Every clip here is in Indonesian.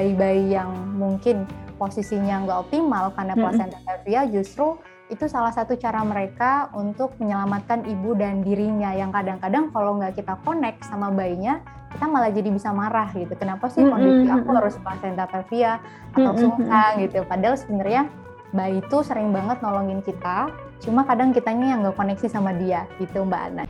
bayi-bayi yang mungkin posisinya nggak optimal karena placenta previa justru itu salah satu cara mereka untuk menyelamatkan ibu dan dirinya yang kadang-kadang kalau nggak kita connect sama bayinya kita malah jadi bisa marah gitu. Kenapa sih kondisi aku harus placenta previa atau sungsang gitu? Padahal sebenarnya bayi itu sering banget nolongin kita cuma kadang kitanya yang nggak koneksi sama dia gitu mbak Ana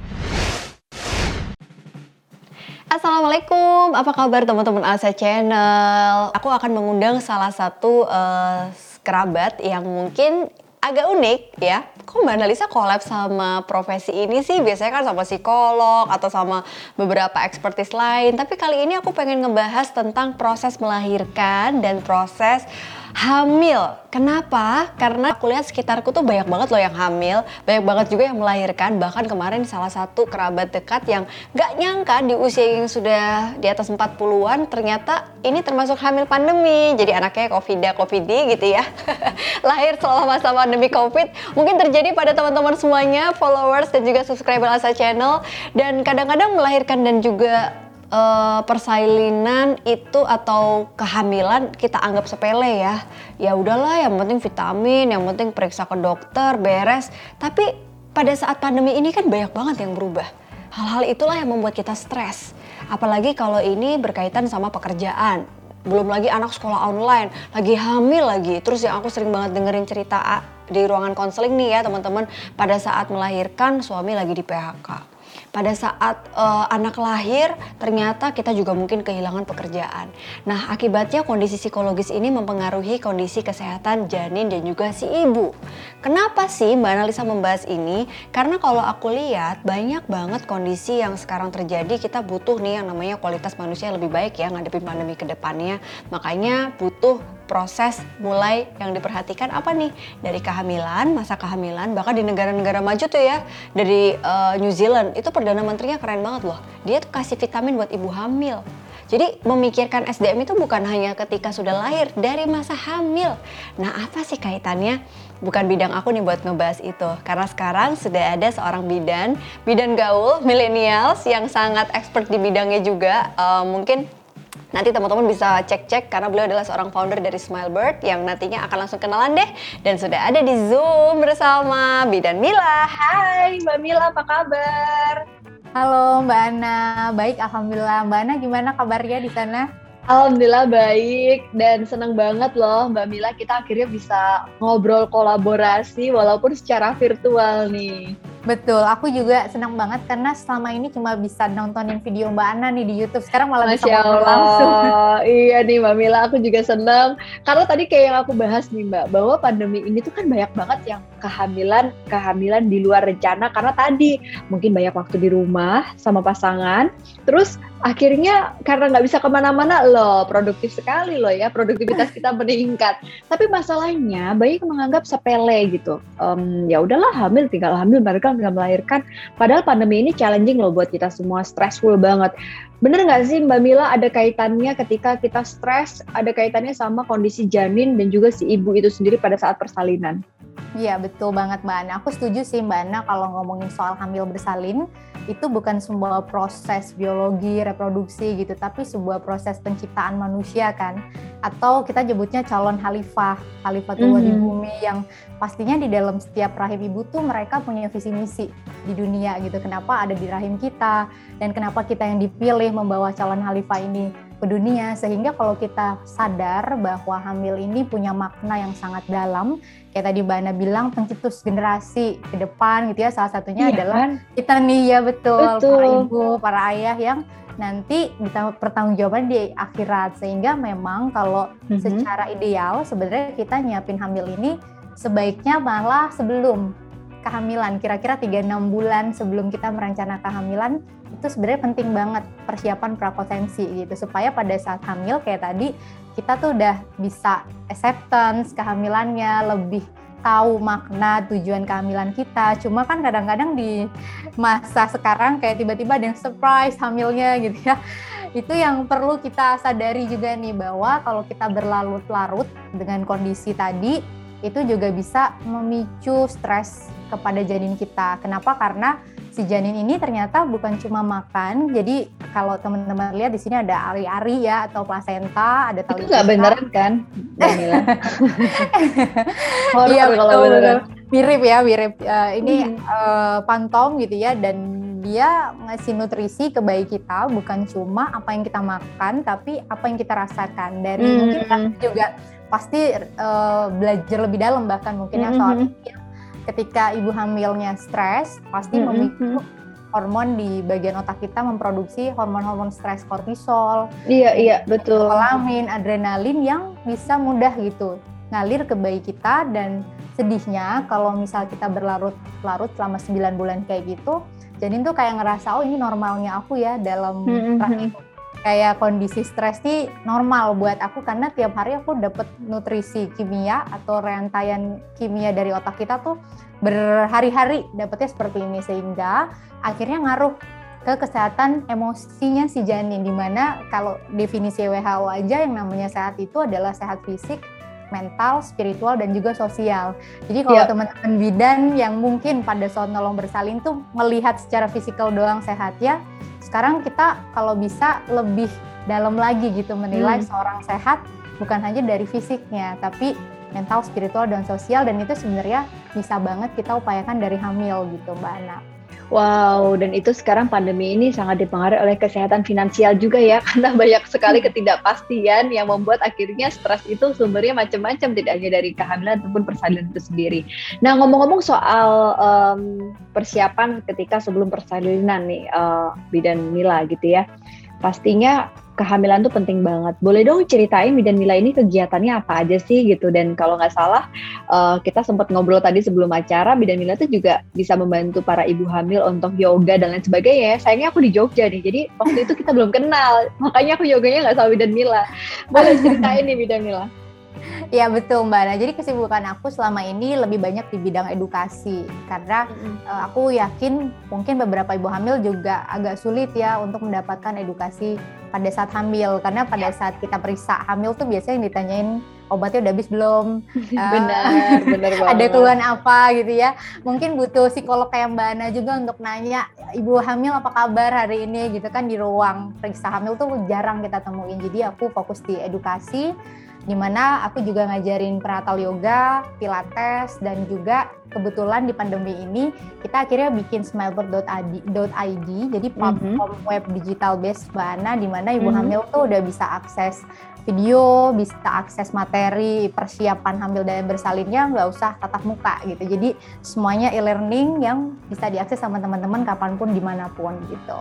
Assalamualaikum, apa kabar teman-teman Asa Channel? Aku akan mengundang salah satu uh, kerabat yang mungkin agak unik ya. Kok Mbak Analisa collab sama profesi ini sih? Biasanya kan sama psikolog atau sama beberapa expertise lain. Tapi kali ini aku pengen ngebahas tentang proses melahirkan dan proses hamil. Kenapa? Karena aku lihat sekitarku tuh banyak banget loh yang hamil, banyak banget juga yang melahirkan. Bahkan kemarin salah satu kerabat dekat yang gak nyangka di usia yang sudah di atas 40-an ternyata ini termasuk hamil pandemi. Jadi anaknya covid covid gitu ya. Lahir selama masa pandemi COVID. Mungkin terjadi pada teman-teman semuanya, followers dan juga subscriber Asa Channel. Dan kadang-kadang melahirkan dan juga uh, persalinan itu atau kehamilan kita anggap sepele ya. Ya udahlah, yang penting vitamin, yang penting periksa ke dokter, beres. Tapi pada saat pandemi ini kan banyak banget yang berubah. Hal-hal itulah yang membuat kita stres. Apalagi kalau ini berkaitan sama pekerjaan. Belum lagi anak sekolah online, lagi hamil lagi. Terus yang aku sering banget dengerin cerita di ruangan konseling nih ya teman-teman. Pada saat melahirkan suami lagi di PHK pada saat uh, anak lahir ternyata kita juga mungkin kehilangan pekerjaan. Nah, akibatnya kondisi psikologis ini mempengaruhi kondisi kesehatan janin dan juga si ibu. Kenapa sih Mbak Analisa membahas ini? Karena kalau aku lihat banyak banget kondisi yang sekarang terjadi kita butuh nih yang namanya kualitas manusia yang lebih baik ya ngadepin pandemi ke depannya. Makanya butuh proses mulai yang diperhatikan apa nih dari kehamilan, masa kehamilan, bahkan di negara-negara maju tuh ya dari uh, New Zealand itu perdana menterinya keren banget loh. Dia tuh kasih vitamin buat ibu hamil. Jadi memikirkan SDM itu bukan hanya ketika sudah lahir, dari masa hamil. Nah apa sih kaitannya? Bukan bidang aku nih buat ngebahas itu. Karena sekarang sudah ada seorang bidan, bidan gaul, millennials yang sangat expert di bidangnya juga. Uh, mungkin Nanti teman-teman bisa cek-cek karena beliau adalah seorang founder dari Smilebird yang nantinya akan langsung kenalan deh. Dan sudah ada di Zoom bersama Bidan Mila. Hai Mbak Mila, apa kabar? Halo Mbak Ana, baik Alhamdulillah. Mbak Ana gimana kabarnya di sana? Alhamdulillah baik dan senang banget loh Mbak Mila kita akhirnya bisa ngobrol kolaborasi walaupun secara virtual nih. Betul, aku juga senang banget karena selama ini cuma bisa nontonin video Mbak Ana nih di YouTube. Sekarang malah Masya bisa ngobrol langsung. Iya nih Mbak Mila, aku juga senang. Karena tadi kayak yang aku bahas nih Mbak, bahwa pandemi ini tuh kan banyak banget yang kehamilan, kehamilan di luar rencana karena tadi mungkin banyak waktu di rumah sama pasangan. Terus akhirnya karena nggak bisa ke mana-mana loh, produktif sekali loh ya, produktivitas kita meningkat. Tapi masalahnya banyak menganggap sepele gitu. Um, ya udahlah hamil, tinggal hamil mereka nggak melahirkan padahal pandemi ini challenging loh buat kita semua stressful banget bener nggak sih Mbak Mila ada kaitannya ketika kita stres ada kaitannya sama kondisi janin dan juga si ibu itu sendiri pada saat persalinan Iya betul banget Mbak Ana. Aku setuju sih Mbak Ana kalau ngomongin soal hamil bersalin itu bukan sebuah proses biologi reproduksi gitu, tapi sebuah proses penciptaan manusia kan. Atau kita nyebutnya calon halifah, halifah tua mm -hmm. di bumi yang pastinya di dalam setiap rahim ibu tuh mereka punya visi misi di dunia gitu. Kenapa ada di rahim kita dan kenapa kita yang dipilih membawa calon halifah ini dunia sehingga kalau kita sadar bahwa hamil ini punya makna yang sangat dalam kayak tadi Mbak Ana bilang pencetus generasi ke depan gitu ya salah satunya iya, adalah kan? kita nih ya betul, betul para ibu para ayah yang nanti pertanggungjawaban di akhirat sehingga memang kalau mm-hmm. secara ideal sebenarnya kita nyiapin hamil ini sebaiknya malah sebelum kehamilan kira-kira 3-6 bulan sebelum kita merencanakan kehamilan itu sebenarnya penting banget persiapan prapotensi gitu supaya pada saat hamil kayak tadi kita tuh udah bisa acceptance kehamilannya lebih tahu makna tujuan kehamilan kita. Cuma kan kadang-kadang di masa sekarang kayak tiba-tiba ada yang surprise hamilnya gitu ya. Itu yang perlu kita sadari juga nih bahwa kalau kita berlarut-larut dengan kondisi tadi itu juga bisa memicu stres kepada janin kita. Kenapa? Karena si janin ini ternyata bukan cuma makan. Jadi kalau teman-teman lihat di sini ada ari-ari ya atau plasenta, ada tali. Itu nggak beneran kan? Iya betul, betul. Mirip ya, mirip. Uh, ini hmm. uh, pantom gitu ya dan dia ngasih nutrisi ke bayi kita bukan cuma apa yang kita makan tapi apa yang kita rasakan dari hmm. mungkin juga pasti uh, belajar lebih dalam bahkan mungkin ya soal hmm ketika ibu hamilnya stres pasti mm -hmm. memicu hormon di bagian otak kita memproduksi hormon-hormon stres kortisol. Iya, iya, betul. Kolamin, adrenalin yang bisa mudah gitu ngalir ke bayi kita dan sedihnya kalau misal kita berlarut-larut selama 9 bulan kayak gitu, janin tuh kayak ngerasa oh ini normalnya aku ya dalam mm -hmm kayak kondisi stres ini normal buat aku karena tiap hari aku dapat nutrisi kimia atau rantaian kimia dari otak kita tuh berhari-hari dapetnya seperti ini sehingga akhirnya ngaruh ke kesehatan emosinya si janin di mana kalau definisi WHO aja yang namanya sehat itu adalah sehat fisik mental, spiritual, dan juga sosial. Jadi kalau yeah. teman-teman bidan yang mungkin pada saat nolong bersalin tuh melihat secara fisikal doang sehat ya, sekarang kita kalau bisa lebih dalam lagi gitu menilai hmm. seorang sehat bukan hanya dari fisiknya tapi mental, spiritual dan sosial dan itu sebenarnya bisa banget kita upayakan dari hamil gitu Mbak Ana. Wow, dan itu sekarang pandemi ini sangat dipengaruhi oleh kesehatan finansial juga ya, karena banyak sekali hmm. ketidakpastian yang membuat akhirnya stres itu sumbernya macam-macam, tidak hanya dari kehamilan ataupun persalinan itu sendiri. Nah, ngomong-ngomong soal um, persiapan ketika sebelum persalinan nih, uh, bidan Mila gitu ya, pastinya kehamilan tuh penting banget. Boleh dong ceritain bidan Mila ini kegiatannya apa aja sih gitu? Dan kalau nggak salah uh, kita sempat ngobrol tadi sebelum acara, bidan Mila tuh juga bisa membantu para ibu hamil untuk yoga dan lain sebagainya. Ya. Sayangnya aku di Jogja nih, jadi waktu itu kita belum kenal, makanya aku yoganya nggak sama bidan Mila. Boleh ceritain nih bidan Mila? Ya betul Mbak. Nah, jadi kesibukan aku selama ini lebih banyak di bidang edukasi karena mm-hmm. uh, aku yakin mungkin beberapa ibu hamil juga agak sulit ya untuk mendapatkan edukasi pada saat hamil karena pada ya. saat kita periksa hamil tuh biasanya yang ditanyain obatnya udah habis belum? benar, uh, benar banget. Ada keluhan apa gitu ya? Mungkin butuh psikolog kayak Mbak Ana juga untuk nanya ibu hamil apa kabar hari ini gitu kan di ruang periksa hamil tuh jarang kita temuin. Jadi aku fokus di edukasi di mana aku juga ngajarin prenatal yoga, pilates, dan juga kebetulan di pandemi ini kita akhirnya bikin smilebird.id, jadi mhm. platform mm -hmm. web digital base Mbak Ana, di mana ibu mm -hmm. hamil tuh udah bisa akses video, bisa akses materi persiapan hamil dan bersalinnya nggak usah tatap muka gitu. Jadi semuanya e-learning yang bisa diakses sama teman-teman kapan pun di mana pun gitu.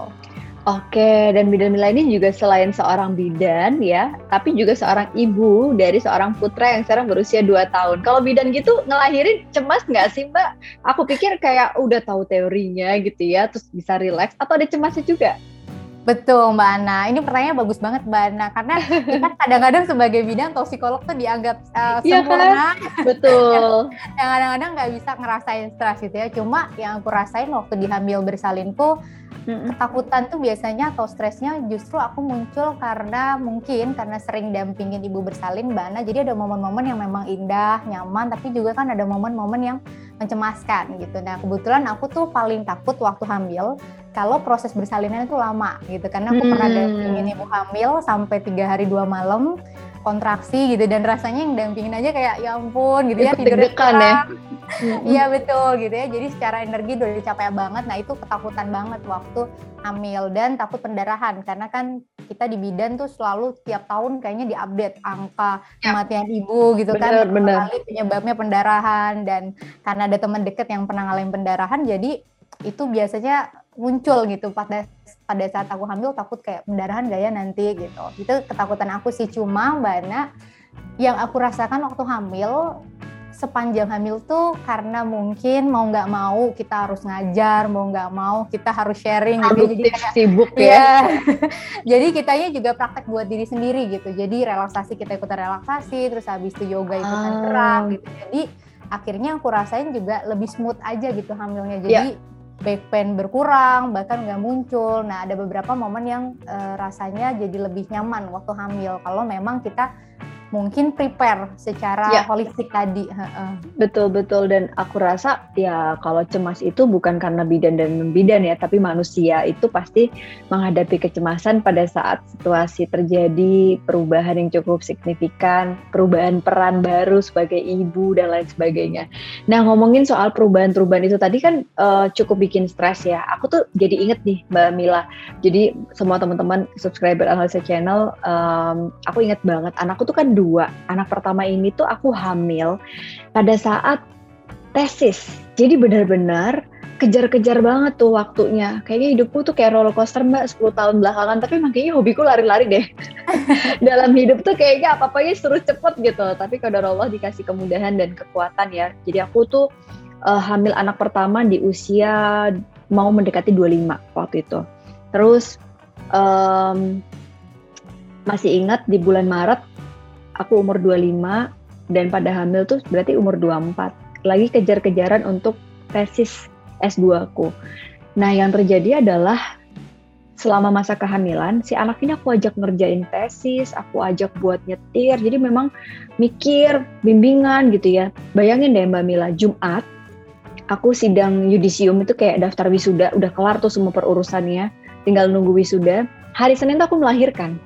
Oke, dan bidan Mila ini juga selain seorang bidan ya, tapi juga seorang ibu dari seorang putra yang sekarang berusia 2 tahun. Kalau bidan gitu ngelahirin cemas nggak sih Mbak? Aku pikir kayak udah tahu teorinya gitu ya, terus bisa rileks, atau ada cemasnya juga? Betul Mbak Ana, ini pertanyaan bagus banget Mbak Ana karena kita kadang-kadang sebagai bidan atau psikolog tuh dianggap uh, iya sempurna, kan? betul. yang kadang-kadang nggak bisa ngerasain stres gitu ya. Cuma yang aku rasain waktu dihamil bersalinku Ketakutan tuh biasanya atau stresnya justru aku muncul karena mungkin karena sering dampingin ibu bersalin Mbak Ana. Jadi ada momen-momen yang memang indah, nyaman, tapi juga kan ada momen-momen yang mencemaskan gitu. Nah kebetulan aku tuh paling takut waktu hamil kalau proses bersalinan itu lama gitu. Karena aku hmm. pernah dampingin ibu hamil sampai tiga hari dua malam kontraksi gitu dan rasanya yang dampingin aja kayak ya ampun gitu ya tidurnya ya. iya betul gitu ya. Jadi secara energi udah dicapai banget. Nah itu ketakutan banget waktu hamil dan takut pendarahan. Karena kan kita di bidan tuh selalu tiap tahun kayaknya diupdate angka ya. kematian ibu gitu bener, kan bener. kali penyebabnya pendarahan. Dan karena ada teman deket yang pernah ngalamin pendarahan jadi itu biasanya muncul gitu pada pada saat aku hamil takut kayak pendarahan gak ya nanti gitu. Itu ketakutan aku sih. Cuma mbak Ana yang aku rasakan waktu hamil sepanjang hamil tuh karena mungkin mau nggak mau kita harus ngajar mau nggak mau kita harus sharing gitu. Jadi kayak, sibuk ya, ya. jadi kitanya juga praktek buat diri sendiri gitu. Jadi relaksasi kita ikutan relaksasi terus habis itu yoga ikutan ah. gerak gitu. Jadi akhirnya aku rasain juga lebih smooth aja gitu hamilnya. Jadi yeah back pain berkurang bahkan nggak muncul. Nah ada beberapa momen yang e, rasanya jadi lebih nyaman waktu hamil. Kalau memang kita mungkin prepare secara Ya. holistik tadi. Betul betul dan aku rasa ya kalau cemas itu bukan karena bidan dan non-bidan ya, tapi manusia itu pasti menghadapi kecemasan pada saat situasi terjadi perubahan yang cukup signifikan, perubahan peran baru sebagai ibu dan lain sebagainya. Nah ngomongin soal perubahan-perubahan itu tadi kan eh, cukup bikin stres ya. Aku tuh jadi inget nih Mbak Mila. Jadi semua teman-teman subscriber Analisa Channel, em, aku inget banget anakku tuh kan dua. Anak pertama ini tuh aku hamil pada saat tesis. Jadi benar-benar kejar-kejar banget tuh waktunya. Kayaknya hidupku tuh kayak roller coaster mbak 10 tahun belakangan. Tapi emang kayaknya hobiku lari-lari deh. Dalam hidup tuh kayaknya apa-apanya suruh cepet gitu. Tapi kalau Allah dikasih kemudahan dan kekuatan ya. Jadi aku tuh eh, hamil anak pertama di usia mau mendekati 25 waktu itu. Terus em, masih ingat di bulan Maret aku umur 25 dan pada hamil tuh berarti umur 24. Lagi kejar-kejaran untuk tesis S2 aku. Nah, yang terjadi adalah selama masa kehamilan, si anak ini aku ajak ngerjain tesis, aku ajak buat nyetir. Jadi memang mikir, bimbingan gitu ya. Bayangin deh Mbak Mila, Jumat aku sidang yudisium itu kayak daftar wisuda, udah kelar tuh semua perurusannya, tinggal nunggu wisuda. Hari Senin tuh aku melahirkan.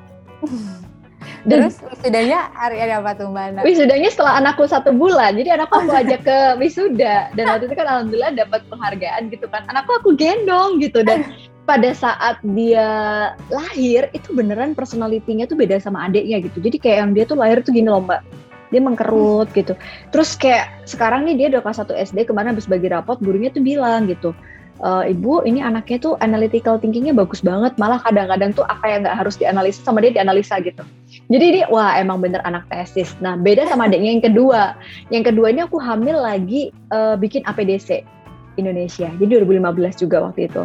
Terus wisudanya hari ada apa tuh Mbak Ana? wisudanya setelah anakku satu bulan. Jadi anakku aku ajak ke wisuda. Dan waktu itu kan alhamdulillah dapat penghargaan gitu kan. Anakku aku gendong gitu. Dan pada saat dia lahir itu beneran personalitinya tuh beda sama adiknya gitu. Jadi kayak yang dia tuh lahir tuh gini loh mbak. Dia mengkerut gitu. Terus kayak sekarang nih dia udah kelas 1 SD ke mana habis bagi rapot gurunya tuh bilang gitu "E, ibu ini anaknya tuh analytical thinkingnya bagus banget malah kadang-kadang tuh apa yang nggak harus dianalisa sama dia dianalisa gitu jadi ini wah emang bener anak tesis. Nah beda sama adiknya yang kedua. Yang kedua ini aku hamil lagi eh, bikin APDC Indonesia. Jadi 2015 juga waktu itu.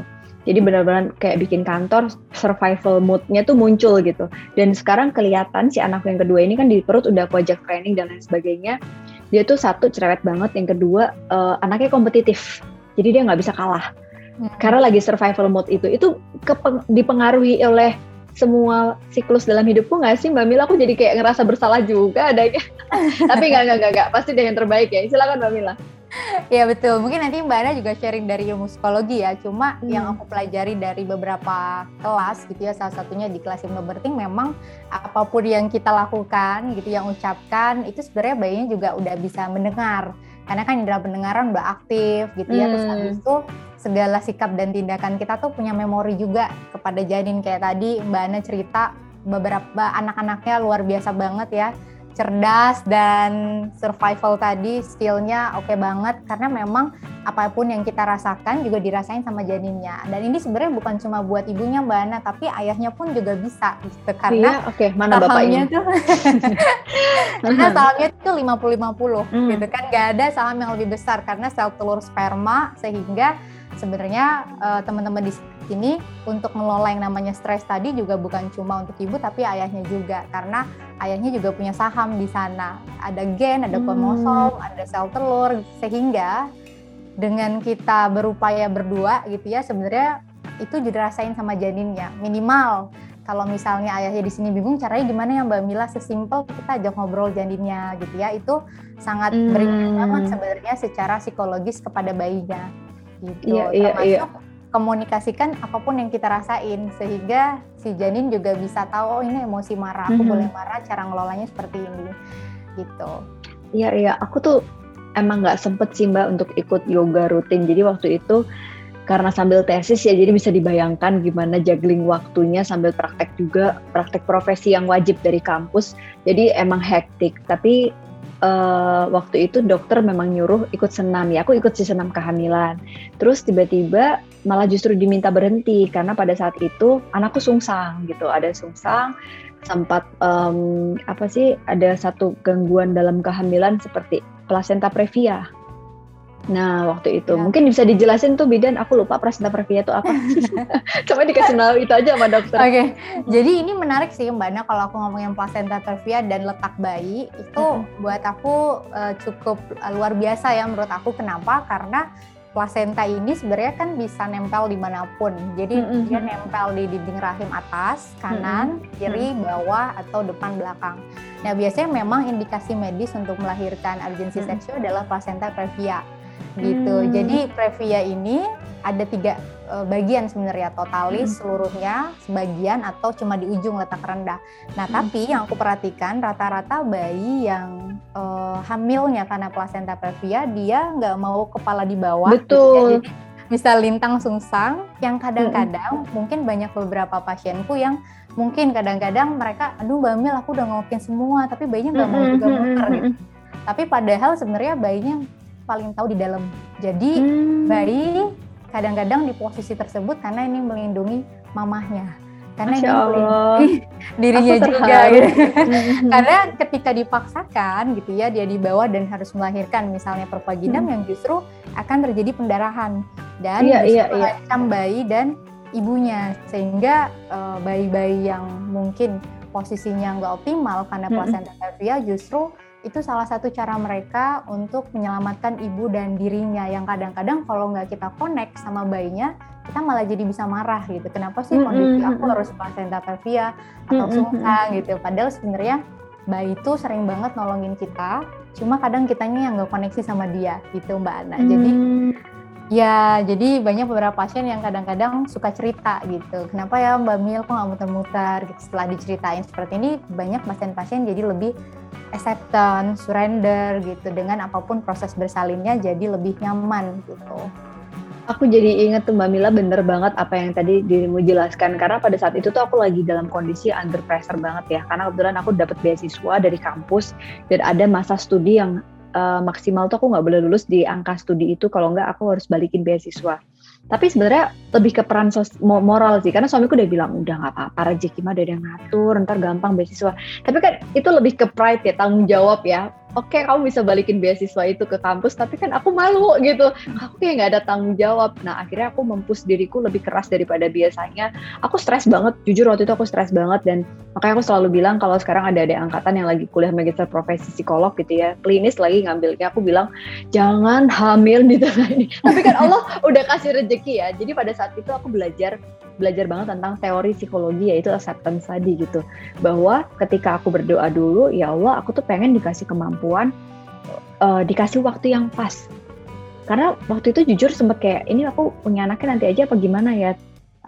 Jadi benar-benar kayak bikin kantor survival mood-nya tuh muncul gitu. Dan sekarang kelihatan si anak yang kedua ini kan di perut udah aku ajak training dan lain sebagainya. Dia tuh satu cerewet banget, yang kedua eh, anaknya kompetitif. Jadi dia nggak bisa kalah Hmm. karena lagi survival mode itu itu kepeng- dipengaruhi oleh semua siklus dalam hidupku nggak sih Mbak Mila aku jadi kayak ngerasa bersalah juga adanya tapi nggak nggak nggak pasti dia yang terbaik ya silakan Mbak Mila Iya betul. Mungkin nanti Mbak Ana juga sharing dari ilmu psikologi ya. Cuma Hmm. yang aku pelajari dari beberapa kelas gitu ya, salah satunya di kelas hypnobirthing memang apa pun yang kita lakukan gitu, yang ucapkan itu sebenarnya bayinya juga udah bisa mendengar. Karena kan indera pendengaran udah aktif gitu ya. Terus Hmm. habis itu segala sikap dan tindakan kita tuh punya memori juga kepada janin. Kayak tadi Mbak Ana cerita beberapa anak-anaknya luar biasa banget ya. Cerdas dan survival tadi skillnya oke banget. Karena memang apa pun yang kita rasakan juga dirasain sama janinnya. Dan ini sebenarnya bukan cuma buat ibunya mbak Ana tapi ayahnya pun juga bisa gitu. Iya karena oke. Mana bapaknya tuh karena sahamnya? tuh 50-50 Hmm. gitu kan. Gak ada saham yang lebih besar karena sel telur sperma sehingga sebenarnya eh, teman-teman di sini untuk ngelola yang namanya stres tadi juga bukan cuma untuk ibu tapi ayahnya juga. Karena ayahnya juga punya saham di sana. Ada gen ada Hmm. kromosom ada sel telur. Sehingga dengan kita berupaya berdua gitu ya sebenarnya itu dirasain sama janinnya. Minimal kalau misalnya ayahnya di sini bingung caranya gimana ya Mbak Mila? Sesimpel kita ajak ngobrol janinnya gitu ya. Itu sangat Hmm. berimpact banget sebenarnya secara psikologis kepada bayinya gitu Iya, iya, termasuk iya. komunikasikan apa pun yang kita rasain sehingga si janin juga bisa tahu oh ini emosi marah aku Mhm. boleh marah cara ngelolanya seperti ini gitu Iya iya, aku tuh emang nggak sempet sih mbak untuk ikut yoga rutin. Jadi waktu itu karena sambil tesis ya, jadi bisa dibayangkan gimana juggling waktunya sambil praktek juga, praktek profesi yang wajib dari kampus. Jadi emang hektik. Tapi eh, waktu itu dokter memang nyuruh ikut senam ya. Aku ikut si senam kehamilan. Terus tiba-tiba malah justru diminta berhenti karena pada saat itu anakku sungsang gitu, ada sungsang sempat em, apa sih ada satu gangguan dalam kehamilan seperti placenta previa. Nah waktu itu Ya. mungkin bisa dijelasin tuh bidan aku lupa placenta previa itu apa. Coba dikasih tahu itu aja sama dokter. Oke, jadi ini menarik sih Mbak Ana kalau aku ngomongin placenta previa dan letak bayi itu Mhm. buat aku eh, cukup eh, luar biasa ya menurut aku. Kenapa? Karena plasenta ini sebenarnya kan bisa nempel di mana pun. Jadi Mm -hmm. dia nempel di dinding rahim atas, kanan, kiri, bawah, atau depan belakang. Nah biasanya memang indikasi medis untuk melahirkan urgensi Mm. seksual adalah placenta previa gitu. Hmm. Jadi previa ini ada tiga eh, bagian sebenarnya totalis Mm. seluruhnya, sebagian atau cuma di ujung letak rendah. Nah Mm. tapi yang aku perhatikan rata-rata bayi yang eh, hamilnya karena placenta previa dia nggak mau kepala di bawah. gitu ya. Betul. Jadi bisa lintang sungsang yang kadang-kadang mungkin banyak beberapa pasienku yang mungkin kadang-kadang mereka aduh Mbak Mil aku udah ngokin semua tapi bayinya nggak mau juga muter gitu. Tapi padahal sebenarnya bayinya paling tahu di dalam. Jadi Hmm. bayi kadang-kadang di posisi tersebut karena ini melindungi mamahnya. Karena Masya ini Allah. melindungi dirinya juga gitu. Hmm. Karena ketika dipaksakan gitu ya dia dibawa dan harus melahirkan misalnya pervaginam Hmm. yang justru akan terjadi pendarahan dan Iya, iya, iya. bayi dan ibunya sehingga eh, bayi-bayi yang mungkin posisinya nggak optimal karena Mm-mm. placenta previa justru itu salah satu cara mereka untuk menyelamatkan ibu dan dirinya yang kadang-kadang kalau nggak kita connect sama bayinya kita malah jadi bisa marah gitu. Kenapa sih kondisi aku harus placenta previa atau Mm-mm, sungsang gitu? Padahal sebenarnya bayi itu sering banget nolongin kita cuma kadang kitanya yang nggak koneksi sama dia gitu mbak Ana. Jadi Hmm. Ya, jadi banyak beberapa pasien yang kadang-kadang suka cerita gitu. Kenapa ya Mbak Mil kok nggak muter-muter? Gitu. Setelah diceritain seperti ini, banyak pasien-pasien jadi lebih acceptance, surrender gitu. Dengan apa pun proses bersalinnya jadi lebih nyaman gitu. Aku jadi inget tuh Mbak Mila bener banget apa yang tadi dirimu jelaskan karena pada saat itu tuh aku lagi dalam kondisi under pressure banget ya karena kebetulan aku dapat beasiswa dari kampus dan ada masa studi yang uh, maksimal tuh aku nggak boleh lulus di angka studi itu kalau nggak aku harus balikin beasiswa. Tapi sebenarnya lebih ke peran sos- mo- moral sih karena suamiku udah bilang udah nggak apa-apa rezeki mah ada yang ngatur ntar gampang beasiswa. Tapi kan itu lebih ke pride ya tanggung jawab ya. Oke kamu bisa balikin beasiswa itu ke kampus tapi kan aku malu gitu aku kayak nggak ada tanggung jawab. Nah akhirnya aku mempus diriku lebih keras daripada biasanya. Aku stres banget, jujur waktu itu aku stres banget dan makanya aku selalu bilang kalau sekarang ada ada angkatan yang lagi kuliah magister profesi psikolog gitu ya, klinis lagi ngambilnya, aku bilang jangan hamil di tengah ini. Tapi kan Allah udah kasih rezeki ya. Jadi pada saat itu aku belajar belajar banget tentang teori psikologi yaitu acceptance tadi gitu. Bahwa ketika aku berdoa dulu ya Allah aku tuh pengen dikasih kemampuan uh, dikasih waktu yang pas. Karena waktu itu jujur sempet kayak ini aku punya anaknya nanti aja apa gimana ya?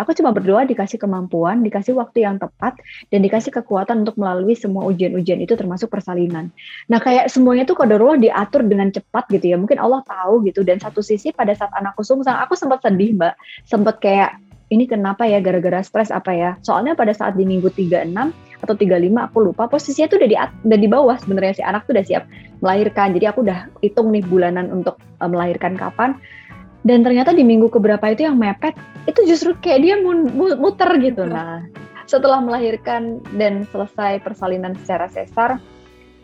Aku cuma berdoa dikasih kemampuan dikasih waktu yang tepat dan dikasih kekuatan untuk melalui semua ujian-ujian itu termasuk persalinan. Nah kayak semuanya tuh kodarullah diatur dengan cepat gitu ya. Mungkin Allah tahu gitu. Dan satu sisi pada saat anakku sungsang aku sempat sedih mbak. Sempat kayak ini kenapa ya gara-gara stres apa ya? Soalnya pada saat di minggu 36 atau 35 aku lupa posisinya tuh udah di udah di bawah sebenarnya si anak tuh udah siap melahirkan. Jadi aku udah hitung nih bulanan untuk uh, melahirkan kapan. Dan ternyata di minggu keberapa itu yang mepet itu justru kayak dia muter gitu. Nah setelah melahirkan dan selesai persalinan secara sesar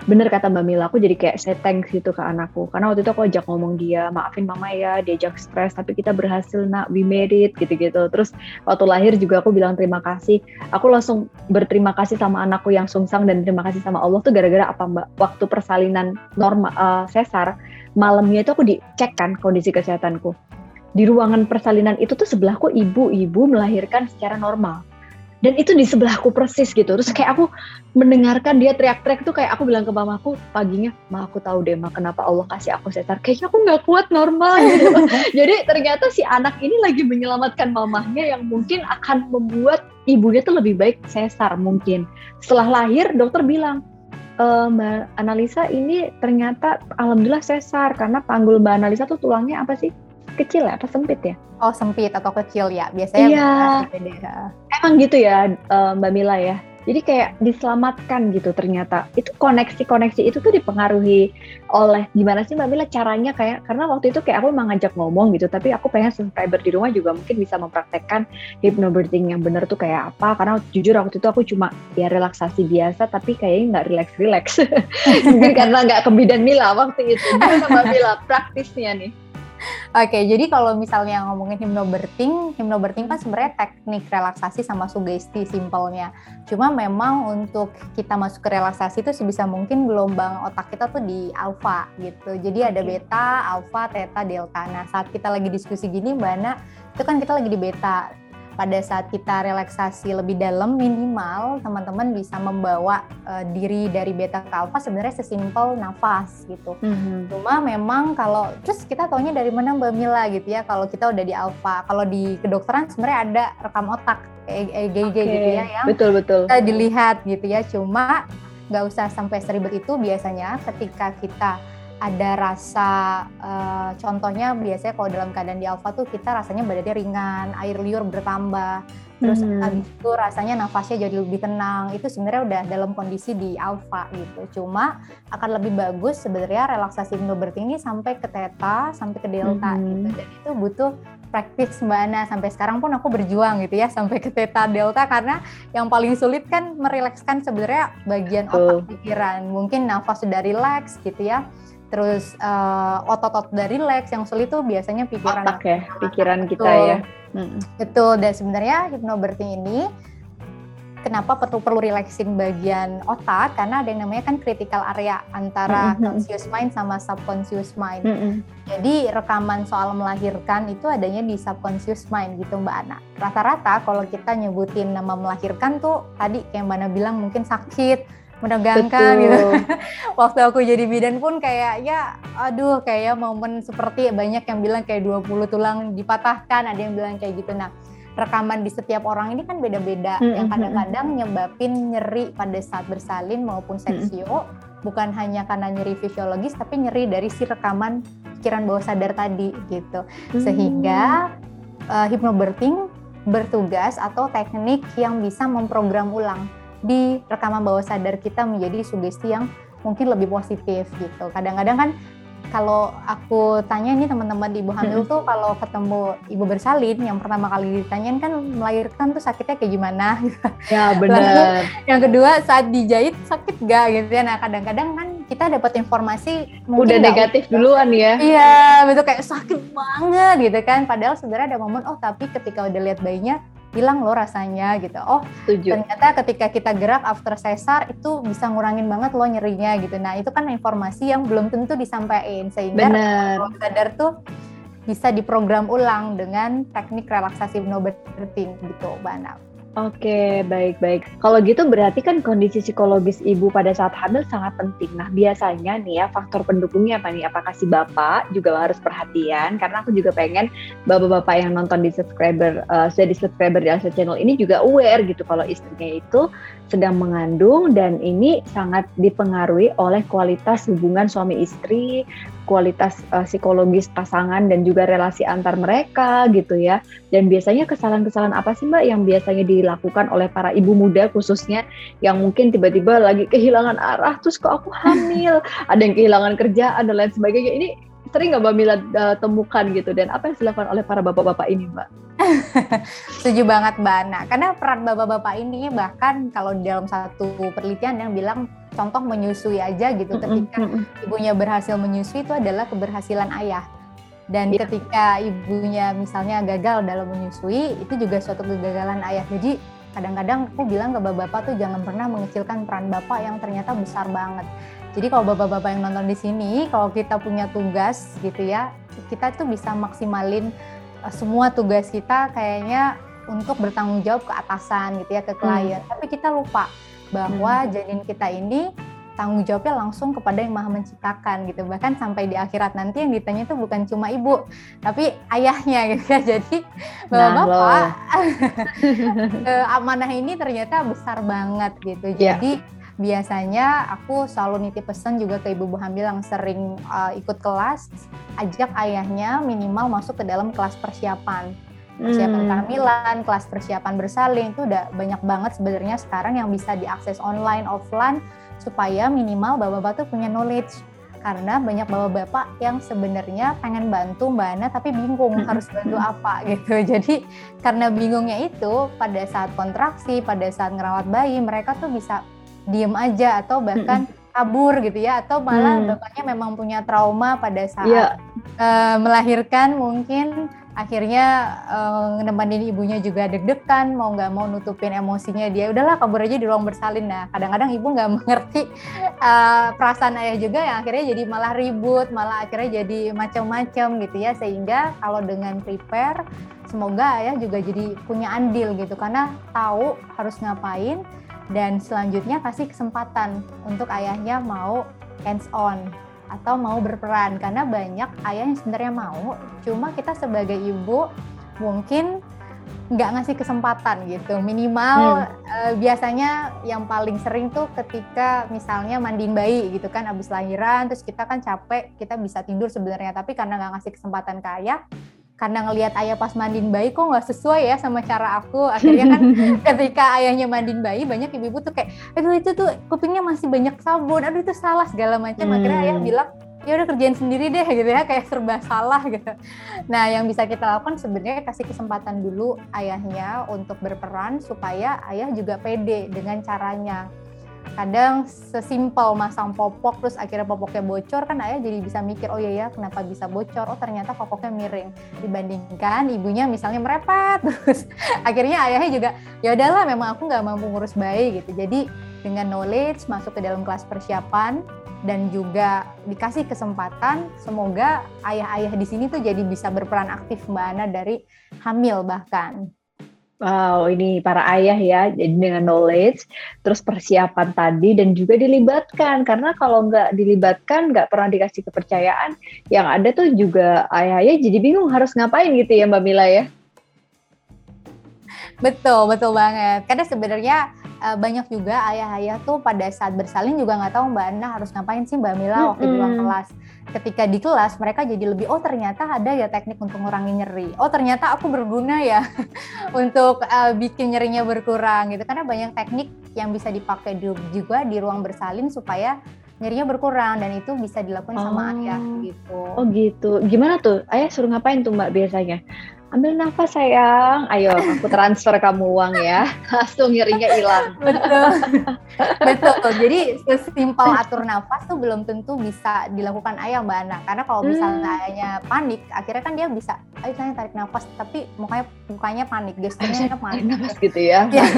bener kata Mbak Mila, aku jadi kayak say thanks gitu ke anakku. Karena waktu itu aku ajak ngomong dia, maafin mama ya, diajak stres, tapi kita berhasil nak, we made it, gitu-gitu. Terus waktu lahir juga aku bilang terima kasih. Aku langsung berterima kasih sama anakku yang sungsang dan terima kasih sama Allah tuh gara-gara apa Mbak? Waktu persalinan normal uh, sesar, malamnya itu aku dicek kan kondisi kesehatanku. Di ruangan persalinan itu tuh sebelahku ibu-ibu melahirkan secara normal dan itu di sebelahku persis gitu terus kayak aku mendengarkan dia teriak-teriak tuh kayak aku bilang ke mamaku paginya ma aku tahu deh ma kenapa Allah kasih aku sesar kayaknya aku nggak kuat normal gitu jadi ternyata si anak ini lagi menyelamatkan mamahnya yang mungkin akan membuat ibunya tuh lebih baik sesar mungkin setelah lahir dokter bilang e, Mbak Analisa ini ternyata alhamdulillah sesar karena panggul Mbak Analisa tuh tulangnya apa sih kecil ya apa sempit ya? Oh sempit atau kecil ya biasanya. Iya. Emang gitu ya Mbak Mila ya. Jadi kayak diselamatkan gitu ternyata. Itu koneksi-koneksi itu tuh dipengaruhi oleh gimana sih Mbak Mila caranya kayak karena waktu itu kayak aku emang ngajak ngomong gitu tapi aku pengen subscriber di rumah juga mungkin bisa mempraktekkan hypnobirthing yang bener tuh kayak apa karena jujur waktu itu aku cuma ya relaksasi biasa tapi kayaknya nggak relax-relax. karena nggak ke bidan Mila waktu itu. Gimana Mbak Mila praktisnya nih? Oke, jadi kalau misalnya ngomongin hypnobirthing, hypnobirthing kan sebenarnya teknik relaksasi sama sugesti simpelnya. Cuma memang untuk kita masuk ke relaksasi itu sebisa mungkin gelombang otak kita tuh di alfa gitu. Jadi ada beta, alfa, theta, delta. Nah, saat kita lagi diskusi gini Mbak Ana, itu kan kita lagi di beta pada saat kita relaksasi lebih dalam minimal teman-teman bisa membawa uh, diri dari beta ke alfa sebenarnya sesimpel nafas gitu. Mm-hmm. Cuma memang kalau terus kita taunya dari mana Mbak Mila gitu ya kalau kita udah di alfa. Kalau di kedokteran sebenarnya ada rekam otak EEG okay. gitu ya yang betul betul kita dilihat gitu ya. Cuma nggak usah sampai seribet itu biasanya ketika kita ada rasa uh, contohnya biasanya kalau dalam keadaan di alfa tuh kita rasanya badannya ringan, air liur bertambah, terus hmm. habis itu rasanya nafasnya jadi lebih tenang. Itu sebenarnya udah dalam kondisi di alfa gitu. Cuma akan lebih bagus sebenarnya relaksasi hypnobirthing ini sampai ke theta, sampai ke delta hmm. gitu. Dan itu butuh praktis Mbak Ana sampai sekarang pun aku berjuang gitu ya sampai ke theta delta karena yang paling sulit kan merilekskan sebenarnya bagian otak pikiran. Mungkin nafas sudah rileks gitu ya terus uh, otot-otot dari legs yang sulit tuh biasanya pikiran otak ya pikiran betul. kita ya hmm. betul dan sebenarnya hypnobirthing ini kenapa perlu perlu relaksin bagian otak karena ada yang namanya kan critical area antara mm-hmm. conscious mind sama subconscious mind. Mm-hmm. Jadi rekaman soal melahirkan itu adanya di subconscious mind gitu Mbak Ana. Rata-rata kalau kita nyebutin nama melahirkan tuh tadi kayak Mbak Ana bilang mungkin sakit, menegangkan Betul. gitu. Waktu aku jadi bidan pun kayak ya aduh kayak momen seperti banyak yang bilang kayak 20 tulang dipatahkan, ada yang bilang kayak gitu. Nah, rekaman di setiap orang ini kan beda-beda. Mm-hmm. Yang kadang-kadang nyebabin nyeri pada saat bersalin maupun seksio, mm-hmm. bukan hanya karena nyeri fisiologis tapi nyeri dari si rekaman pikiran bawah sadar tadi gitu. Mm-hmm. Sehingga uh, hypnobirthing bertugas atau teknik yang bisa memprogram ulang di rekaman bawah sadar kita menjadi sugesti yang mungkin lebih positif gitu. Kadang-kadang kan kalau aku tanya nih teman-teman ibu hamil tuh kalau ketemu ibu bersalin yang pertama kali ditanyain kan melahirkan tuh sakitnya kayak gimana gitu. Ya benar. yang kedua saat dijahit sakit gak gitu ya. Nah kadang-kadang kan kita dapat informasi udah negatif gitu. duluan ya. Iya betul kayak sakit banget gitu kan. Padahal sebenarnya ada momen oh tapi ketika udah lihat bayinya hilang loh rasanya gitu. Oh, Setuju. ternyata ketika kita gerak after sesar itu bisa ngurangin banget loh nyerinya gitu. Nah, itu kan informasi yang belum tentu disampaikan sehingga kalau sadar tuh bisa diprogram ulang dengan teknik relaksasi no breathing gitu, Mbak Anam. Oke, baik-baik. Kalau gitu berarti kan kondisi psikologis ibu pada saat hamil sangat penting. Nah, biasanya nih ya faktor pendukungnya apa nih? Apakah si bapak juga harus perhatian? Karena aku juga pengen bapak-bapak yang nonton di subscriber, uh, sudah di subscriber di Alsa Channel ini juga aware gitu kalau istrinya itu sedang mengandung dan ini sangat dipengaruhi oleh kualitas hubungan suami istri, kualitas uh, psikologis pasangan dan juga relasi antar mereka gitu ya. Dan biasanya kesalahan-kesalahan apa sih Mbak yang biasanya dilakukan oleh para ibu muda khususnya yang mungkin tiba-tiba lagi kehilangan arah terus kok aku hamil, ada yang kehilangan kerjaan dan lain sebagainya. Ini sering nggak Mbak Mila uh, temukan gitu? Dan apa yang dilakukan oleh para bapak-bapak ini Mbak? Setuju banget Mbak Ana, karena peran bapak-bapak ini bahkan kalau dalam satu penelitian yang bilang contoh menyusui aja gitu. Ketika ibunya berhasil menyusui itu adalah keberhasilan ayah. Dan ya. ketika ibunya misalnya gagal dalam menyusui itu juga suatu kegagalan ayah. Jadi kadang-kadang aku bilang ke bapak-bapak tuh jangan pernah mengecilkan peran bapak yang ternyata besar banget jadi kalau bapak-bapak yang nonton di sini kalau kita punya tugas gitu ya kita tuh bisa maksimalin uh, semua tugas kita kayaknya untuk bertanggung jawab ke atasan gitu ya ke klien hmm. tapi kita lupa bahwa hmm. janin kita ini tanggung jawabnya langsung kepada yang maha menciptakan gitu bahkan sampai di akhirat nanti yang ditanya itu bukan cuma ibu tapi ayahnya gitu ya jadi bapak-bapak nah, eh, amanah ini ternyata besar banget gitu yeah. jadi biasanya aku selalu nitip pesan juga ke ibu-ibu hamil yang sering uh, ikut kelas ajak ayahnya minimal masuk ke dalam kelas persiapan persiapan hmm. kehamilan, kelas persiapan bersalin itu udah banyak banget sebenarnya sekarang yang bisa diakses online, offline supaya minimal bapak-bapak tuh punya knowledge karena banyak bapak-bapak yang sebenarnya pengen bantu Mbak Ana tapi bingung hmm. harus bantu apa gitu. Jadi karena bingungnya itu pada saat kontraksi, pada saat ngerawat bayi mereka tuh bisa diem aja atau bahkan kabur gitu ya atau malah Hmm. bapaknya memang punya trauma pada saat Iya. eh, melahirkan mungkin akhirnya eh, nemenin ibunya juga deg-degan mau nggak mau nutupin emosinya dia udahlah kabur aja di ruang bersalin nah kadang-kadang ibu nggak mengerti eh, perasaan ayah juga yang akhirnya jadi malah ribut malah akhirnya jadi macam-macam gitu ya sehingga kalau dengan prepare semoga ayah juga jadi punya andil gitu karena tahu harus ngapain dan selanjutnya kasih kesempatan untuk ayahnya mau hands on atau mau berperan. Karena banyak ayah yang sebenarnya mau cuma kita sebagai ibu mungkin nggak ngasih kesempatan gitu. Minimal eh, biasanya yang paling sering tuh ketika misalnya mandiin bayi gitu kan abis lahiran terus kita kan capek kita bisa tidur sebenarnya. Tapi karena nggak ngasih kesempatan ke ayah karena ngelihat ayah pas mandiin bayi kok nggak sesuai ya sama cara aku. Akhirnya kan ketika ayahnya mandiin bayi banyak ibu-ibu tuh kayak aduh itu tuh kupingnya masih banyak sabun. Aduh itu salah segala macam. Akhirnya ayah Hmm. bilang ya udah kerjain sendiri deh gitu ya kayak serba salah gitu. Nah yang bisa kita lakukan sebenarnya kasih kesempatan dulu ayahnya untuk berperan supaya ayah juga pede dengan caranya kadang sesimpel masang popok terus akhirnya popoknya bocor kan ayah jadi bisa mikir oh iya ya kenapa bisa bocor? Oh ternyata popoknya miring. Dibandingkan ibunya misalnya merepet terus akhirnya ayahnya juga ya udahlah memang aku nggak mampu ngurus bayi gitu. Jadi dengan knowledge masuk ke dalam kelas persiapan dan juga dikasih kesempatan semoga ayah-ayah di sini tuh jadi bisa berperan aktif mbak Ana dari hamil bahkan Wow, ini para ayah ya, jadi dengan knowledge, terus persiapan tadi dan juga dilibatkan karena kalau nggak dilibatkan, nggak pernah dikasih kepercayaan, yang ada tuh juga ayah-ayah jadi bingung harus ngapain gitu ya Mbak Mila ya. Betul, betul banget. Karena sebenarnya uh, banyak juga ayah-ayah tuh pada saat bersalin juga nggak tahu Mbak Ana harus ngapain sih Mbak Mila waktu di ruang kelas. Ketika di kelas mereka jadi lebih oh ternyata ada ya teknik untuk ngurangi nyeri. Oh ternyata aku berguna ya untuk uh, bikin nyerinya berkurang gitu. Karena banyak teknik yang bisa dipakai juga di ruang bersalin supaya nyerinya berkurang dan itu bisa dilakukan Oh. sama ayah gitu. Oh gitu, gimana tuh? Ayah suruh ngapain tuh Mbak biasanya? Ambil nafas sayang, ayo aku transfer kamu uang ya, langsung nyerinya hilang. betul betul jadi sesimpel atur nafas tuh belum tentu bisa dilakukan ayah mbak Ana karena kalau misalnya Hmm. ayahnya panik akhirnya kan dia bisa ayo saya tarik nafas tapi mukanya mukanya panik gesturnya Tarik panik nafas gitu ya. Iya.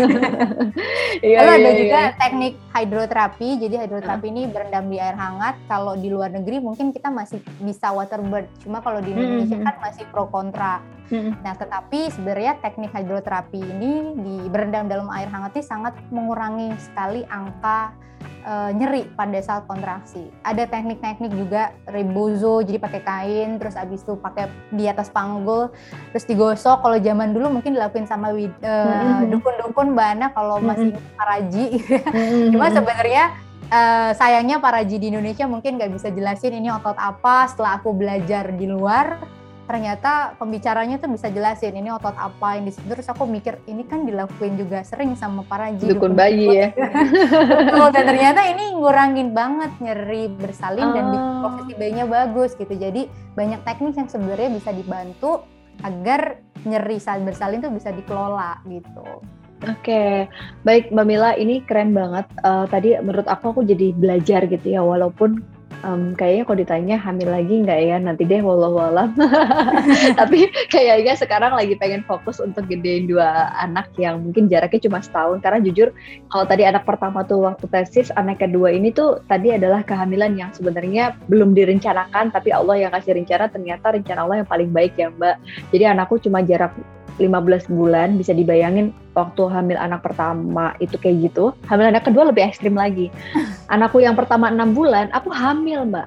Iya, Lalu iya, ada iya. juga teknik hidroterapi. Jadi hidroterapi ini berendam di air hangat. Kalau di luar negeri mungkin kita masih bisa waterbird. Cuma kalau di Indonesia Mhm. kan masih pro kontra. Mm-mm. Nah, tetapi sebenarnya teknik hidroterapi ini di berendam dalam air hangat ini sangat mengurangi sekali angka eh, nyeri pada saat kontraksi. Ada teknik-teknik juga rebozo, jadi pakai kain, terus abis itu pakai di atas panggul, terus digosok. Kalau zaman dulu mungkin dilakuin sama Mhm. dukun-dukun Mbak Ana kalau masih paraji. Mm-mm. Cuma sebenarnya eh, sayangnya paraji di Indonesia mungkin nggak bisa jelasin ini otot apa. Setelah aku belajar di luar, ternyata pembicaranya tuh bisa jelasin ini otot apa yang di situ. Terus aku mikir ini kan dilakuin juga sering sama paraji. dukun bayi ya. Betul, dan ternyata ini ngurangin banget nyeri bersalin dan bikin Oh. posisi bayinya bagus gitu. Jadi banyak teknik yang sebenarnya bisa dibantu agar nyeri saat bersalin tuh bisa dikelola gitu. Oke, baik Mbak Mila, ini keren banget. Eh, tadi menurut aku aku jadi belajar gitu ya, walaupun em, kayaknya kalau ditanya hamil lagi nggak ya, nanti deh wallahualam. Tapi kayaknya sekarang lagi pengen fokus untuk gedein dua anak yang mungkin jaraknya cuma setahun. Karena jujur, kalau tadi anak pertama tuh waktu tesis, anak kedua ini tuh tadi adalah kehamilan yang sebenarnya belum direncanakan, tapi Allah yang kasih rencana, ternyata rencana Allah yang paling baik ya Mbak. Jadi anakku cuma jarak 15 bulan bisa dibayangin waktu hamil anak pertama itu kayak gitu hamil anak kedua lebih ekstrim lagi. Anakku yang pertama enam bulan aku hamil mbak.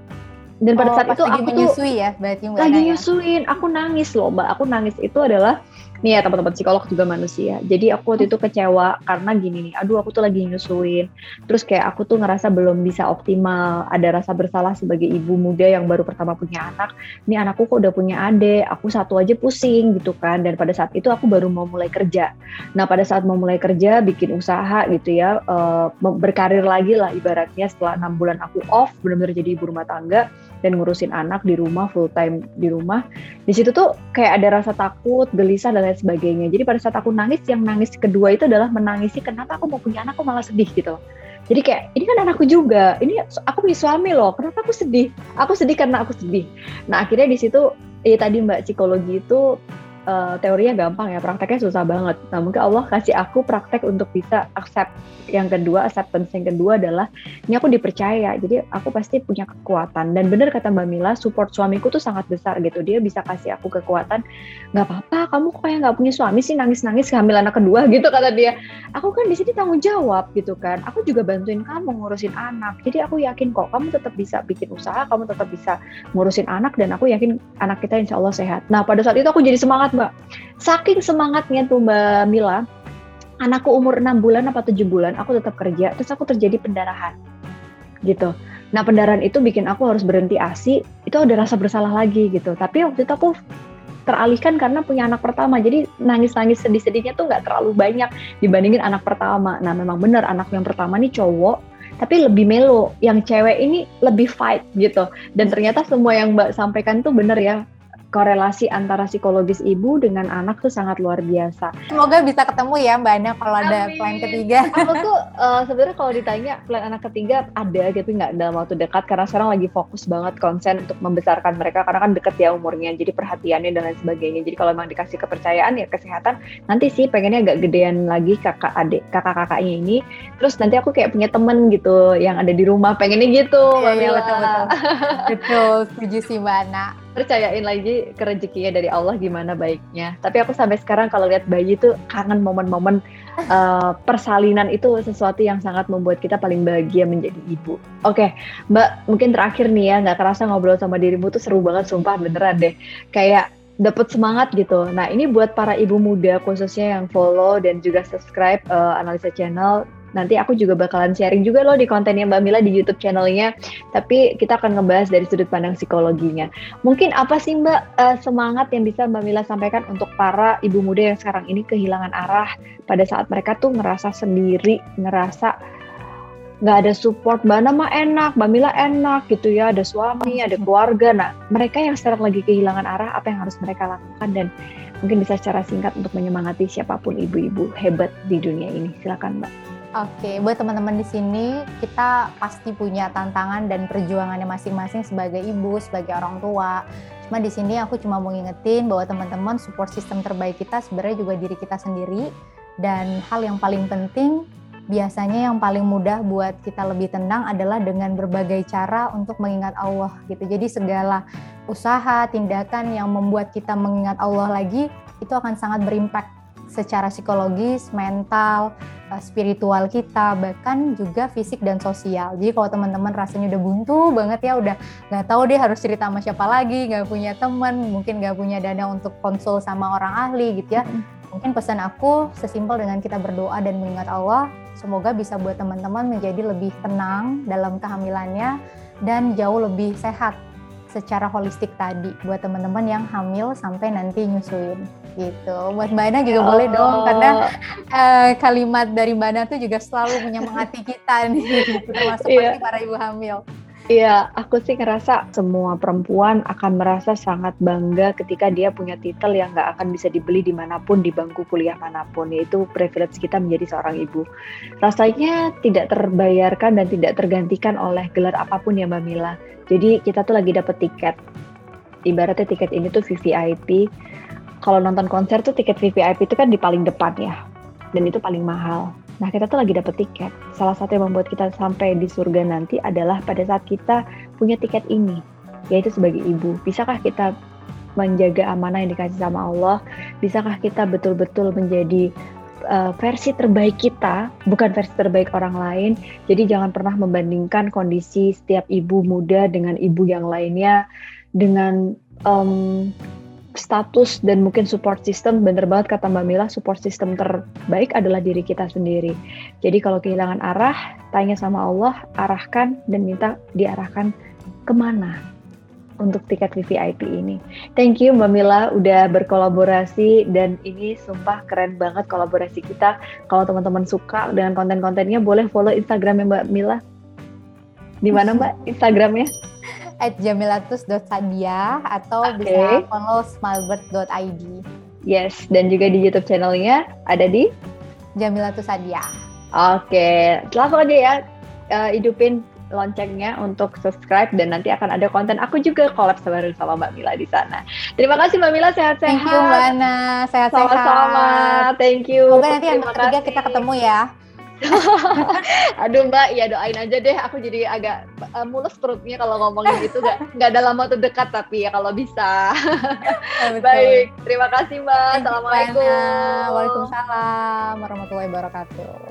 Dan pada Oh, saat itu lagi aku tuh ya berarti Mbak lagi ya? nyusuin aku nangis loh mbak. Aku nangis itu adalah nih ya teman-teman psikolog juga manusia. Jadi aku waktu itu kecewa karena gini nih aduh aku tuh lagi nyusuin. Terus kayak aku tuh ngerasa belum bisa optimal ada rasa bersalah sebagai ibu muda yang baru pertama punya anak. Ini anakku kok udah punya adik aku satu aja pusing gitu kan. Dan pada saat itu aku baru mau mulai kerja. Nah pada saat mau mulai kerja bikin usaha gitu ya eh, berkarir lagi lah ibaratnya setelah enam bulan aku off benar-benar jadi ibu rumah tangga dan ngurusin anak di rumah full time di rumah. Di situ tuh kayak ada rasa takut gelisah dan lain sebagainya. Jadi pada saat aku nangis yang nangis kedua itu adalah menangisi kenapa aku mau punya anak? Kok malah sedih gitu. Jadi kayak ini kan anakku juga, ini aku punya suami loh, kenapa aku sedih? Aku sedih karena aku sedih. Nah akhirnya di situ, ya tadi mbak psikologi itu uh, teorinya gampang ya, prakteknya susah banget. Nah mungkin Allah kasih aku praktek untuk bisa accept. Yang kedua, acceptance yang kedua adalah ini aku dipercaya, jadi aku pasti punya kekuatan. Dan benar kata Mbak Mila, support suamiku tuh sangat besar gitu. Dia bisa kasih aku kekuatan. Nggak apa-apa, kamu kayak nggak punya suami sih nangis-nangis hamil anak kedua gitu kata dia. Aku kan di sini tanggung jawab gitu kan. Aku juga bantuin kamu ngurusin anak. Jadi aku yakin kok kamu tetap bisa bikin usaha, kamu tetap bisa ngurusin anak dan aku yakin anak kita insya Allah sehat. Nah pada saat itu aku jadi semangat mbak. Saking semangatnya tuh Mbak Mila, anakku umur 6 bulan apa 7 bulan, aku tetap kerja, terus aku terjadi pendarahan. Gitu. Nah pendarahan itu bikin aku harus berhenti ASI, itu ada rasa bersalah lagi gitu. Tapi waktu itu aku teralihkan karena punya anak pertama jadi nangis-nangis sedih-sedihnya tuh nggak terlalu banyak dibandingin anak pertama nah memang benar anak yang pertama nih cowok tapi lebih melo yang cewek ini lebih fight gitu dan ternyata semua yang mbak sampaikan tuh bener ya korelasi antara psikologis ibu dengan anak tuh sangat luar biasa. Semoga bisa ketemu ya Mbak Ana kalau ada plan ketiga. Aku tuh uh, sebenarnya kalau ditanya plan anak ketiga ada gitu nggak dalam waktu dekat karena sekarang lagi fokus banget konsen untuk membesarkan mereka karena kan deket ya umurnya jadi perhatiannya dan lain sebagainya. Jadi kalau memang dikasih kepercayaan ya kesehatan nanti sih pengennya agak gedean lagi kakak adik kakak kakaknya ini. Terus nanti aku kayak punya temen gitu yang ada di rumah pengennya gitu. Iya, iya betul betul. betul setuju sih Mbak Ana percayain lagi ke rezekinya dari Allah gimana baiknya. Tapi aku sampai sekarang kalau lihat bayi itu kangen momen-momen uh, persalinan itu sesuatu yang sangat membuat kita paling bahagia menjadi ibu. Oke, okay, Mbak, mungkin terakhir nih ya, nggak kerasa ngobrol sama dirimu tuh seru banget, sumpah beneran deh. Kayak dapat semangat gitu. Nah ini buat para ibu muda khususnya yang follow dan juga subscribe uh, analisa channel nanti aku juga bakalan sharing juga loh di kontennya Mbak Mila di YouTube channelnya. Tapi kita akan ngebahas dari sudut pandang psikologinya. Mungkin apa sih Mbak uh, semangat yang bisa Mbak Mila sampaikan untuk para ibu muda yang sekarang ini kehilangan arah pada saat mereka tuh ngerasa sendiri, ngerasa nggak ada support Mbak Nama enak, Mbak Mila enak gitu ya, ada suami, ada keluarga. Nah, mereka yang sekarang lagi kehilangan arah, apa yang harus mereka lakukan dan mungkin bisa secara singkat untuk menyemangati siapa pun ibu-ibu hebat di dunia ini. Silakan Mbak. Oke, buat teman-teman di sini, kita pasti punya tantangan dan perjuangannya masing-masing sebagai ibu, sebagai orang tua. Cuma di sini aku cuma mau ngingetin bahwa teman-teman support system terbaik kita sebenarnya juga diri kita sendiri. Dan hal yang paling penting, biasanya yang paling mudah buat kita lebih tenang adalah dengan berbagai cara untuk mengingat Allah gitu. Jadi segala usaha, tindakan yang membuat kita mengingat Allah lagi itu akan sangat berimpact secara psikologis, mental, eh, spiritual kita, bahkan juga fisik dan sosial. Jadi kalau teman-teman rasanya udah buntu banget ya, udah nggak tahu deh harus cerita sama siapa lagi, nggak punya teman, mungkin nggak punya dana untuk konsul sama orang ahli gitu ya. Mungkin pesan aku sesimpel dengan kita berdoa dan mengingat Allah, semoga bisa buat teman-teman menjadi lebih tenang dalam kehamilannya dan jauh lebih sehat secara holistik tadi buat teman-teman yang hamil sampai nanti nyusuin gitu. Buat Mbak Ana juga oh. boleh dong karena uh, kalimat dari Mbak Ana tuh juga selalu menyemangati kita nih gitu, termasuk yeah. para ibu hamil. Iya, aku sih ngerasa semua perempuan akan merasa sangat bangga ketika dia punya titel yang nggak akan bisa dibeli di mana pun di bangku kuliah mana pun, yaitu privilege kita menjadi seorang ibu. Rasanya tidak terbayarkan dan tidak tergantikan oleh gelar apa pun ya Mbak Mila. Jadi kita tuh lagi dapet tiket. Ibaratnya tiket ini tuh VVIP, kalau nonton konser tuh tiket VVIP itu kan di paling depan ya, dan itu paling mahal. Nah kita tuh lagi dapet tiket. Salah satu yang membuat kita sampai di surga nanti adalah pada saat kita punya tiket ini, yaitu sebagai ibu. Bisakah kita menjaga amanah yang dikasih sama Allah? Bisakah kita betul-betul menjadi uh, versi terbaik kita, bukan versi terbaik orang lain. Jadi jangan pernah membandingkan kondisi setiap ibu muda dengan ibu yang lainnya dengan um, status dan mungkin support system bener banget kata Mbak Mila support system terbaik adalah diri kita sendiri jadi kalau kehilangan arah tanya sama Allah arahkan dan minta diarahkan ke mana untuk tiket VVIP ini. Thank you Mbak Mila udah berkolaborasi dan ini sumpah keren banget kolaborasi kita. Kalau teman-teman suka dengan konten-kontennya boleh follow Instagramnya Mbak Mila. Di mana Mbak Instagramnya? At jamilatus.sadia atau okay. bisa follow smilebird.id. Yes, dan juga di YouTube channelnya ada di Jamilatus Sadia. Oke, okay. langsung aja ya uh, hidupin loncengnya untuk subscribe dan nanti akan ada konten aku juga collab bareng sama Mbak Mila di sana. Terima kasih Mbak Mila sehat-sehat. Thank you Mbak Ana, sehat-sehat. Sama-sama, thank you. Semoga nanti yang ketiga kita ketemu ya. Aduh Mbak, ya doain aja deh. Aku jadi agak uh, mulus perutnya kalau ngomongin gitu. Gak, nggak dalam waktu dekat tapi ya kalau bisa. Baik, terima kasih Mbak. Assalamualaikum. Waalaikumsalam warahmatullahi wabarakatuh.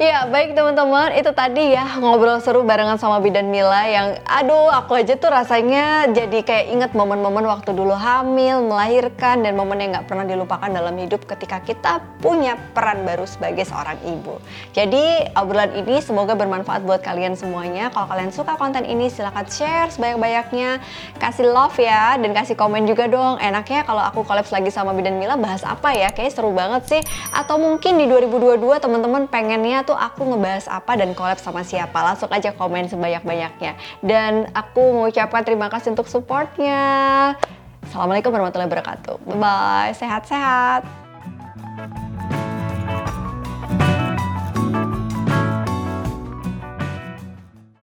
Ya, baik teman-teman, itu tadi ya ngobrol seru barengan sama Bidan Mila yang aduh aku aja tuh rasanya jadi kayak inget momen-momen waktu dulu hamil, melahirkan dan momen yang nggak pernah dilupakan dalam hidup ketika kita punya peran baru sebagai seorang ibu. Jadi obrolan ini semoga bermanfaat buat kalian semuanya. Kalau kalian suka konten ini silahkan share sebanyak-banyaknya, kasih love ya dan kasih komen juga dong. Enaknya kalau aku collab lagi sama Bidan Mila bahas apa ya? Kayaknya seru banget sih. Atau mungkin di 2022 teman-teman pengennya tuh aku ngebahas apa dan collab sama siapa. Langsung aja komen sebanyak-banyaknya. Dan aku mengucapkan terima kasih untuk supportnya. Assalamualaikum warahmatullahi wabarakatuh. Bye bye sehat-sehat